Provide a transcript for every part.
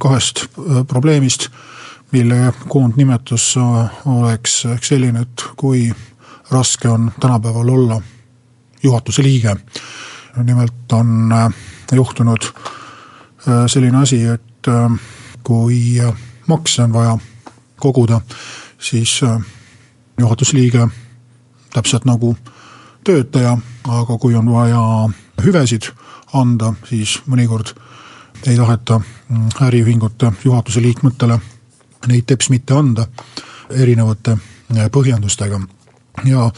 kahest äh, probleemist, mille koondnimetus äh, oleks ehk selline, et kui raske on tänapäeval olla juhatuse liige. nimelt on äh, juhtunud selline asi, et kui makse on vaja koguda, siis juhatuse liige täpselt nagu töötaja, aga kui on vaja hüvesid anda, siis mõnikord ei taheta mm, äriühingute juhatuse liikmetele neid teps mitte anda erinevate eh, põhjendustega. ja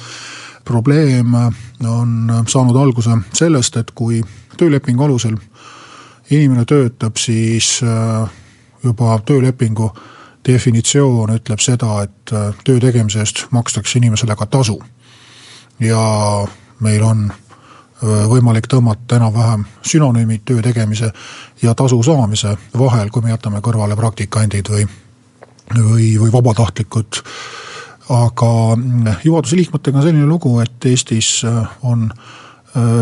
probleem on saanud alguse sellest, et kui töölepingu alusel inimene töötab, siis juba töölepingu definitsioon ütleb seda, et töö tegemise eest makstakse inimesele ka tasu. ja meil on võimalik tõmmata enam-vähem sünonüümid töö tegemise ja tasu saamise vahel, kui me jätame kõrvale praktikandid või, või, või vabatahtlikud. aga juhatuse liikmetega on selline lugu, et Eestis on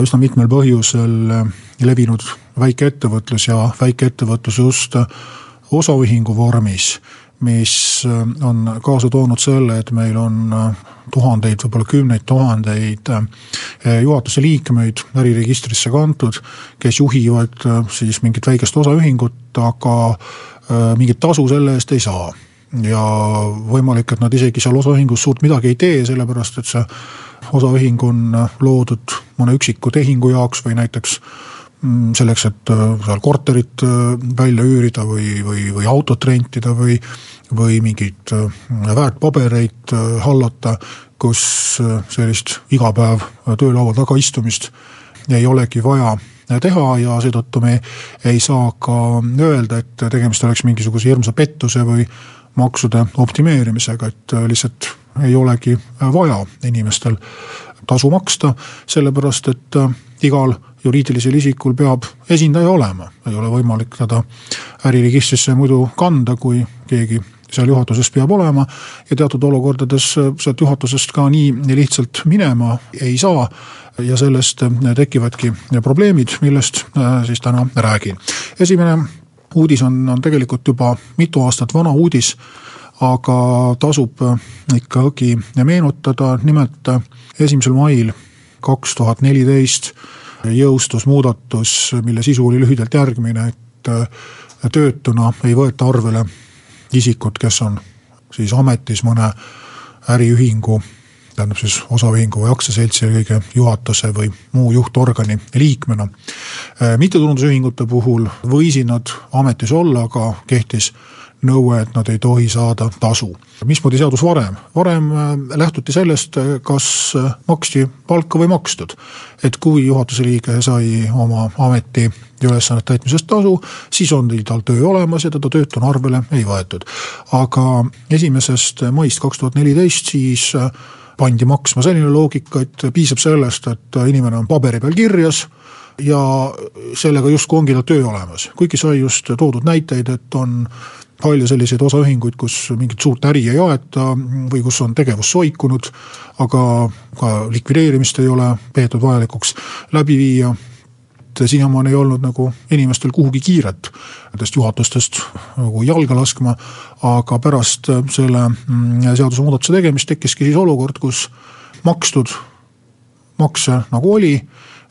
üsna mitmel põhjusel levinud väikeettevõtlus ja väikeettevõtlus just osaühingu vormis mis äh, on kaasa toonud selle, et meil on äh, tuhandeid, võib-olla kümneid tuhandeid äh, juhatuse liikmeid äriregistrisse kantud, kes juhivad siis mingit väikest osaühingut, aga mingit tasu selle eest ei saa. ja võimalik, et nad isegi seal osaühingus suurt midagi ei tee, sellepärast et see osaühing on loodud mõne üksiku tehingu jaoks või näiteks selleks, et äh, seal korterit äh, välja üürida või, või, või autot rentida või, või mingeid äh, väärtpabereid hallata, kus sellist iga päev töölaua taga istumist ei olegi vaja teha ja seetõttu me ei saa ka öelda, et tegemist oleks mingisuguse hirmsa pettuse või maksude optimeerimisega, et lihtsalt ei olegi vaja inimestel tasu maksta, sellepärast et igal juriidilisel isikul peab esindaja olema, ei ole võimalik teda äriregistrisse muidu kanda, kui keegi seal juhatuses peab olema. Ja teatud olukordades sealt juhatusest ka nii lihtsalt minema ei saa. Ja sellest tekivadki probleemid, millest äh, siis täna räägin. esimene uudis on, on tegelikult juba mitu aastat vana uudis, aga tasub ikkagi meenutada, nimelt esimesel mail kaks tuhat neliteist jõustus muudatus, mille sisu oli lühidalt järgmine, et äh, töötuna ei võeta arvele isikut, kes on siis ametis mõne äriühingu, tähendab siis osaühingu või aktsiaseltsi eelkõige juhatuse või muu juhtorgani liikmena. Äh, mittetulundusühingute puhul võisid nad ametis olla, aga kehtis nõue, et nad ei tohi saada tasu. mismoodi seadus varem? varem äh, lähtuti sellest, äh, kas äh, maksti palka või makstud. et kui juhatuse liige sai oma ameti ülesannete täitmisest tasu, siis on tal töö olemas ja teda töötuna arvele ei võetud. aga esimesest maist kaks tuhat neliteist siis pandi maksma selline loogika, et piisab sellest, et inimene on paberi peal kirjas ja sellega justkui ongi tal töö olemas, kuigi sai just toodud näiteid, et on palju selliseid osaühinguid, kus mingit suurt äri ei aeta või kus on tegevus soikunud, aga ka likvideerimist ei ole peetud vajalikuks läbi viia. Siiamaani ei olnud nagu inimestel kuhugi kiiret nendest juhatustest nagu jalga laskma, aga pärast selle mm, seadusemuudatuse tegemist tekkiski siis olukord, kus makstud makse nagu oli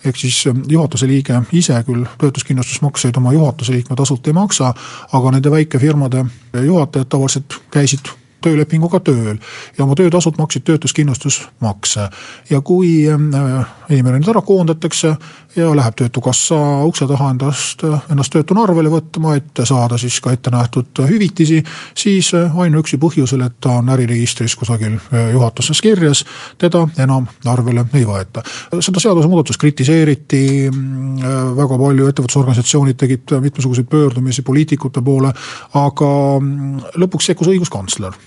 ehk siis ähm, juhatuse liige ise küll töötuskindlustusmakseid oma juhatuse liikme tasult ei maksa, aga nende väikefirmade juhatajad tavaliselt käisid töölepinguga tööl ja oma töötasud maksid töötuskindlustusmakse. ja kui äh, inimene nüüd ära koondatakse ja läheb Töötukassa ukse taha endast, ennast töötuna arvele võtma, et saada siis ka ette nähtud hüvitisi, siis ainuüksi põhjusel, et ta on äriregistris kusagil juhatuses kirjas, teda enam arvele ei võeta. seda seadusemuudatust kritiseeriti mm, väga palju, ettevõtlusorganisatsioonid tegid mitmesuguseid pöördumisi poliitikute poole, aga mm, lõpuks sekkus õiguskantsler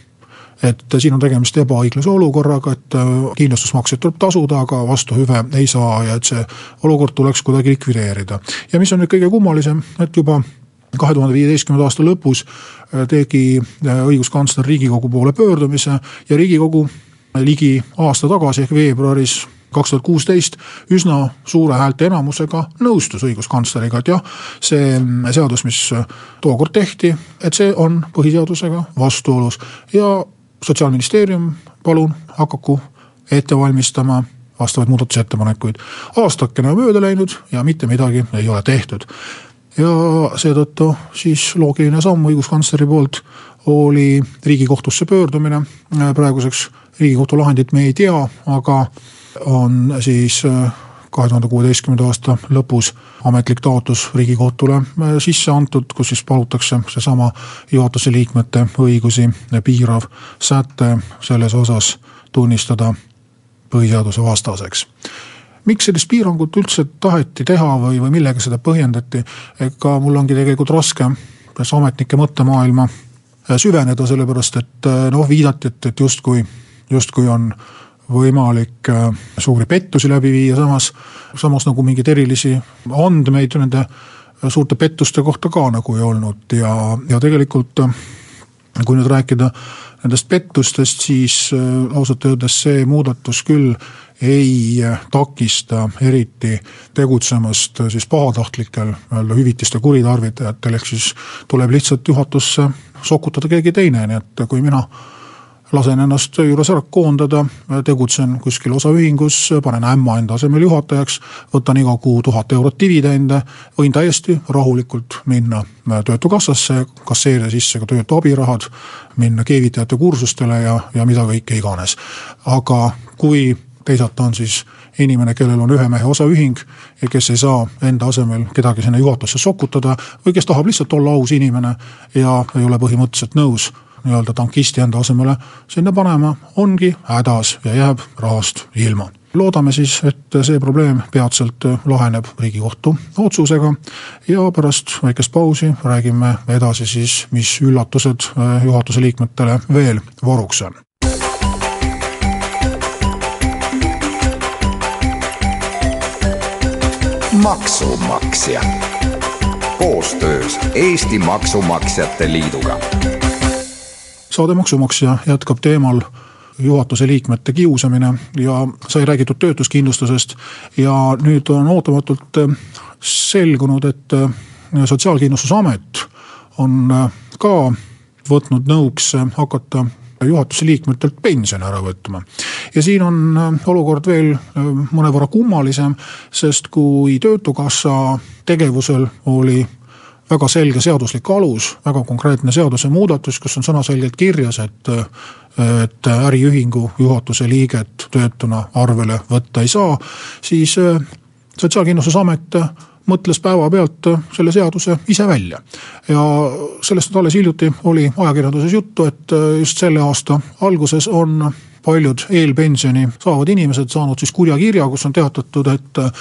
et siin on tegemist ebaõiglase olukorraga, et äh, kindlustusmakseid tuleb tasuda, aga vastuhüve ei saa ja et see olukord tuleks kuidagi likvideerida. ja mis on nüüd kõige kummalisem, et juba kahe tuhande viieteistkümnenda aasta lõpus äh, tegi äh, õiguskantsler Riigikogu poole pöördumise ja Riigikogu ligi aasta tagasi ehk veebruaris kaks tuhat kuusteist üsna suure häälteenamusega nõustus õiguskantsleriga, et jah, see seadus, mis tookord tehti, et see on põhiseadusega vastuolus ja sotsiaalministeerium, palun hakaku ette valmistama vastavaid muudatusettepanekuid. aastakene on mööda läinud ja mitte midagi ei ole tehtud. ja seetõttu siis loogiline samm õiguskantsleri poolt oli riigikohtusse pöördumine, praeguseks riigikohtu lahendit me ei tea, aga on siis kahe tuhande kuueteistkümnenda aasta lõpus ametlik taotlus Riigikohtule äh, sisse antud, kus siis palutakse seesama juhatuse liikmete õigusi piirav säte selles osas tunnistada põhiseaduse vastaseks. Miks sellist piirangut üldse taheti teha või, või millega seda põhjendati, ega mul ongi tegelikult raske ametnike mõttemaailma äh, süveneda, sellepärast et äh, noh, viidati, et, et justkui, justkui on võimalik äh, suuri pettusi läbi viia, samas, samas nagu mingeid erilisi andmeid nende suurte pettuste kohta ka nagu ei olnud. Ja, ja tegelikult äh, kui nüüd rääkida nendest pettustest, siis äh, ausalt öeldes see muudatus küll ei takista eriti tegutsemast siis pahatahtlikel nii-öelda hüvitiste kuritarvitajatel, ehk siis tuleb lihtsalt juhatusse sokutada keegi teine, nii et kui mina lasen ennast töö juures ära koondada, tegutsen kuskil osaühingus, panen ämma enda asemel juhatajaks, võtan iga kuu tuhat eurot dividende, võin täiesti rahulikult minna Töötukassasse, kasseerida sisse ka töötu abirahad, minna keevitajate kursustele ja, ja mida kõike iganes. aga kui teisalt on siis inimene, kellel on ühe mehe osaühing ja kes ei saa enda asemel kedagi sinna juhatusse sokutada või kes tahab lihtsalt olla aus inimene ja ei ole põhimõtteliselt nõus nii-öelda tankisti enda asemele sinna panema, ongi hädas ja jääb rahast ilma. Loodame siis, et see probleem peatselt laheneb Riigikohtu otsusega ja pärast väikest pausi räägime edasi siis, mis üllatused äh, juhatuse liikmetele veel voruks on. maksumaksja. Koostöös Eesti Maksumaksjate Liiduga saade Maksumaksja jätkab teemal juhatuse liikmete kiusamine ja sai räägitud töötuskindlustusest ja nüüd on ootamatult äh, selgunud, et äh, Sotsiaalkindlustusamet on äh, ka võtnud nõuks hakata juhatuse liikmetelt pensione ära võtma. ja siin on olukord veel mõnevõrra kummalisem, sest kui Töötukassa tegevusel oli väga selge seaduslik alus, väga konkreetne seadusemuudatus, kus on sõnaselgelt kirjas, et et äriühingu juhatuse liiget töötuna arvele võtta ei saa, siis äh, Sotsiaalkindlustusamet mõtles päevapealt selle seaduse ise välja. ja sellest alles hiljuti oli ajakirjanduses juttu, et äh, just selle aasta alguses on paljud eelpensioni saavad inimesed saanud siis kurja kirja, kus on teatatud, et äh,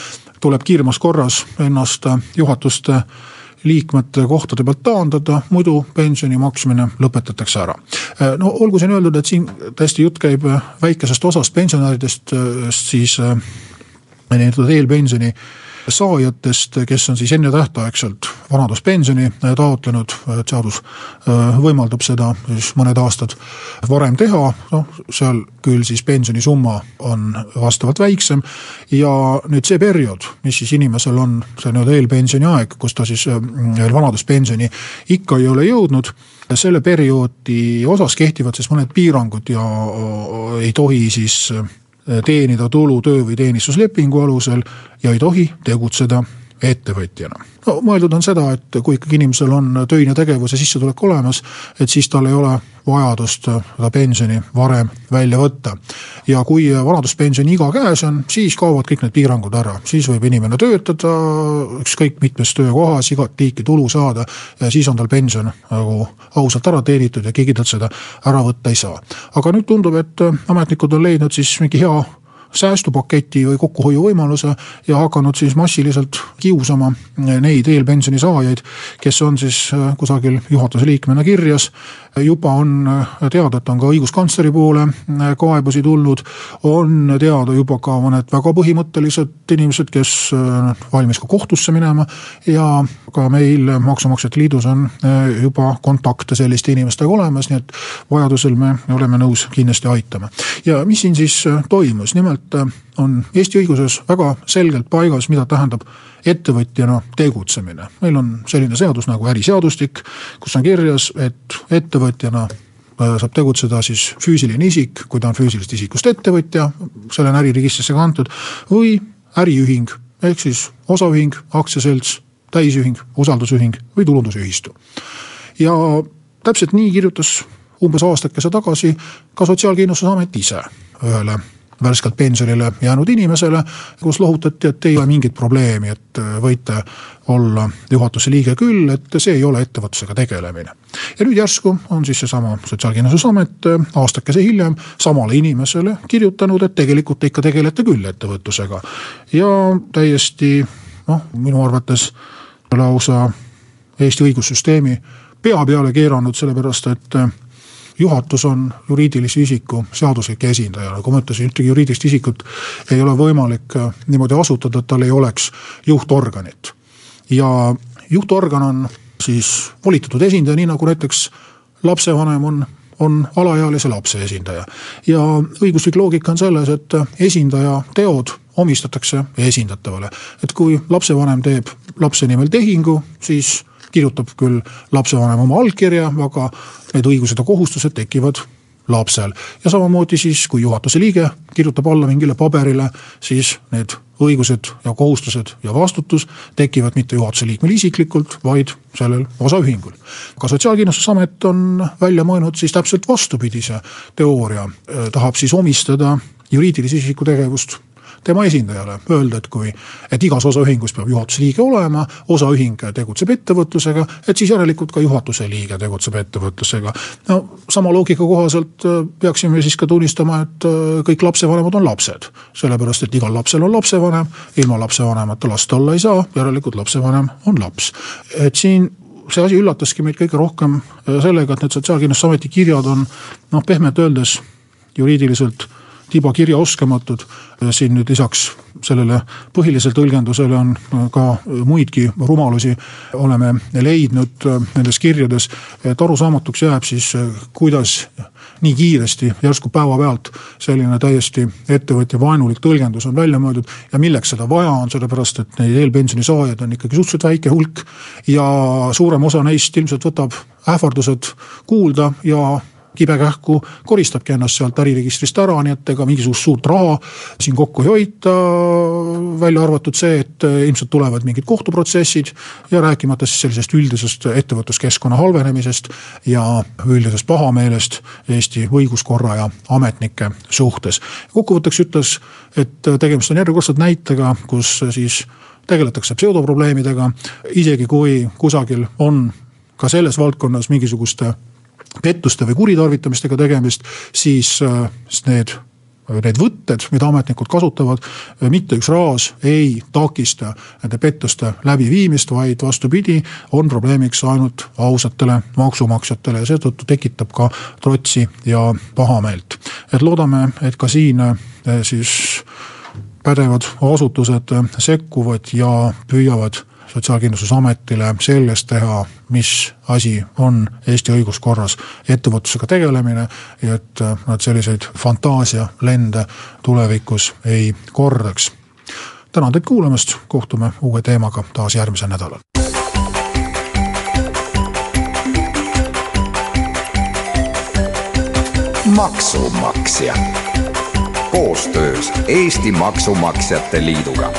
tuleb kiiremas korras ennast juhatuste liikmete kohtade pealt taandada, muidu pensioni maksmine lõpetatakse ära. no olgu siin öeldud, et siin tõesti jutt käib väikesest osast pensionäridest, siis äh, nii-öelda eelpensioni saajatest, kes on siis ennetähtaegselt vanaduspensioni taotlenud, seadus äh, võimaldab seda siis mõned aastad varem teha, noh seal küll siis pensionisumma on vastavalt väiksem. ja nüüd see periood, mis siis inimesel on, see nii-öelda eelpensioni aeg, kus ta siis äh, veel vanaduspensioni ikka ei ole jõudnud selle perioodi osas kehtivad siis mõned piirangud ja äh, ei tohi siis teenida tulu töö- või teenistuslepingu alusel ja ei tohi tegutseda ettevõtjana. no mõeldud on seda, et kui ikkagi inimesel on töine tegevus ja sissetulek olemas, et siis tal ei ole vajadust seda pensioni varem välja võtta. ja kui vanaduspensioni iga käes on, siis kaovad kõik need piirangud ära, siis võib inimene töötada ükskõik mitmes töökohas, igat liiki tulu saada ja siis on tal pension nagu ausalt ära teenitud ja keegi talt seda ära võtta ei saa. aga nüüd tundub, et ametnikud on leidnud siis mingi hea säästupaketi või kokkuhoiuvõimaluse ja hakanud siis massiliselt kiusama neid eelpensioni saajaid, kes on siis äh, kusagil juhatuse liikmena kirjas. juba on äh, teada, et on ka õiguskantsleri poole äh, kaebusi tulnud, on teada juba ka mõned väga põhimõttelised inimesed, kes valmis ka kohtusse minema ja ka meil Maksumaksjate Liidus on juba kontakte selliste inimestega olemas, nii et vajadusel me oleme nõus kindlasti aitama. ja mis siin siis toimus, nimelt nimelt äh, on Eesti õiguses väga selgelt paigas, mida tähendab ettevõtjana tegutsemine. meil on selline seadus nagu äriseadustik, kus on kirjas, et ettevõtjana äh, saab tegutseda siis füüsiline isik, kui ta on füüsilisest isikust ettevõtja, selle on äriregistrisse kantud, või äriühing ehk siis osaühing, aktsiaselts, täisühing, usaldusühing või tulundusühistu. ja täpselt nii kirjutas umbes aastakese tagasi ka Sotsiaalkindlustusamet ise ühele värskelt pensionile jäänud inimesele, kus lohutati, et ei ole mingit probleemi, et äh, võite olla juhatuse liige küll, et see ei ole ettevõtlusega tegelemine. ja nüüd järsku on siis seesama Sotsiaalkindlustusamet äh, aastakese hiljem samale inimesele kirjutanud, et tegelikult te ikka tegelete küll ettevõtlusega. ja täiesti noh, minu arvates lausa Eesti õigussüsteemi pea peale keeranud, sellepärast et äh, juhatus on juriidilise isiku seaduslik esindaja, nagu ma ütlesin, ühtegi juriidilist isikut ei ole võimalik äh, niimoodi asutada, et tal ei oleks juhtorganit. ja juhtorgan on siis volitatud esindaja, nii nagu näiteks lapsevanem on on alaealise lapse esindaja. ja õiguslik loogika on selles, et esindaja teod omistatakse esindatavale. et kui lapsevanem teeb lapse nimel tehingu, siis kirjutab küll lapsevanem oma allkirja, aga need õigused ja kohustused tekivad lapsel. ja samamoodi siis, kui juhatuse liige kirjutab alla mingile paberile, siis need õigused ja kohustused ja vastutus tekivad mitte juhatuse liikmel isiklikult, vaid sellel osaühingul. ka Sotsiaalkindlustusamet on välja mõelnud siis täpselt vastupidise teooria, tahab siis omistada juriidilise isiku tegevust tema esindajale öelda, et kui, et igas osaühingus peab juhatuse liige olema, osaühing tegutseb ettevõtlusega, et siis järelikult ka juhatuse liige tegutseb ettevõtlusega. no sama loogika kohaselt äh, peaksime siis ka tunnistama, et äh, kõik lapsevanemad on lapsed. sellepärast, et igal lapsel on lapsevanem, ilma lapsevanemata last olla ei saa, järelikult lapsevanem on laps. et siin see asi üllataski meid kõige rohkem äh, sellega, et need Sotsiaalkindlustusameti kirjad on noh, pehmelt öeldes juriidiliselt tibakirjaoskamatud. siin nüüd lisaks sellele põhilisele tõlgendusele on ka muidki rumalusi oleme leidnud nendes kirjades, et arusaamatuks jääb siis, kuidas nii kiiresti järsku päevapealt selline täiesti ettevõtja vaenulik tõlgendus on välja mõeldud ja milleks seda vaja on, sellepärast et neid eelpensioni saajaid on ikkagi suhteliselt väike hulk ja suurem osa neist ilmselt võtab ähvardused kuulda ja kibekähku koristabki ennast sealt äriregistrist ära, nii et ega mingisugust suurt raha siin kokku ei hoita, välja arvatud see, et ilmselt tulevad mingid kohtuprotsessid ja rääkimata siis sellisest üldisest ettevõtluskeskkonna halvenemisest ja üldisest pahameelest Eesti õiguskorra ja ametnike suhtes. kokkuvõtteks ütles, et tegemist on järjekordselt näitega, kus siis tegeletakse pseudoprobleemidega, isegi kui kusagil on ka selles valdkonnas mingisuguste pettuste või kuritarvitamistega tegemist, siis äh, need need võtted, mida ametnikud kasutavad, äh, mitte üks raas ei takista nende pettuste läbiviimist, vaid vastupidi, on probleemiks ainult ausatele maksumaksjatele ja seetõttu tekitab ka trotsi ja pahameelt. et loodame, et ka siin äh, siis pädevad asutused sekkuvad ja püüavad Sotsiaalkindlustusametile selgeks teha, mis asi on Eesti õiguskorras ettevõtlusega tegelemine ja et nad selliseid fantaasialende tulevikus ei kordaks. tänan teid kuulamast, kohtume uue teemaga taas järgmisel nädalal. maksumaksja koostöös Eesti Maksumaksjate Liiduga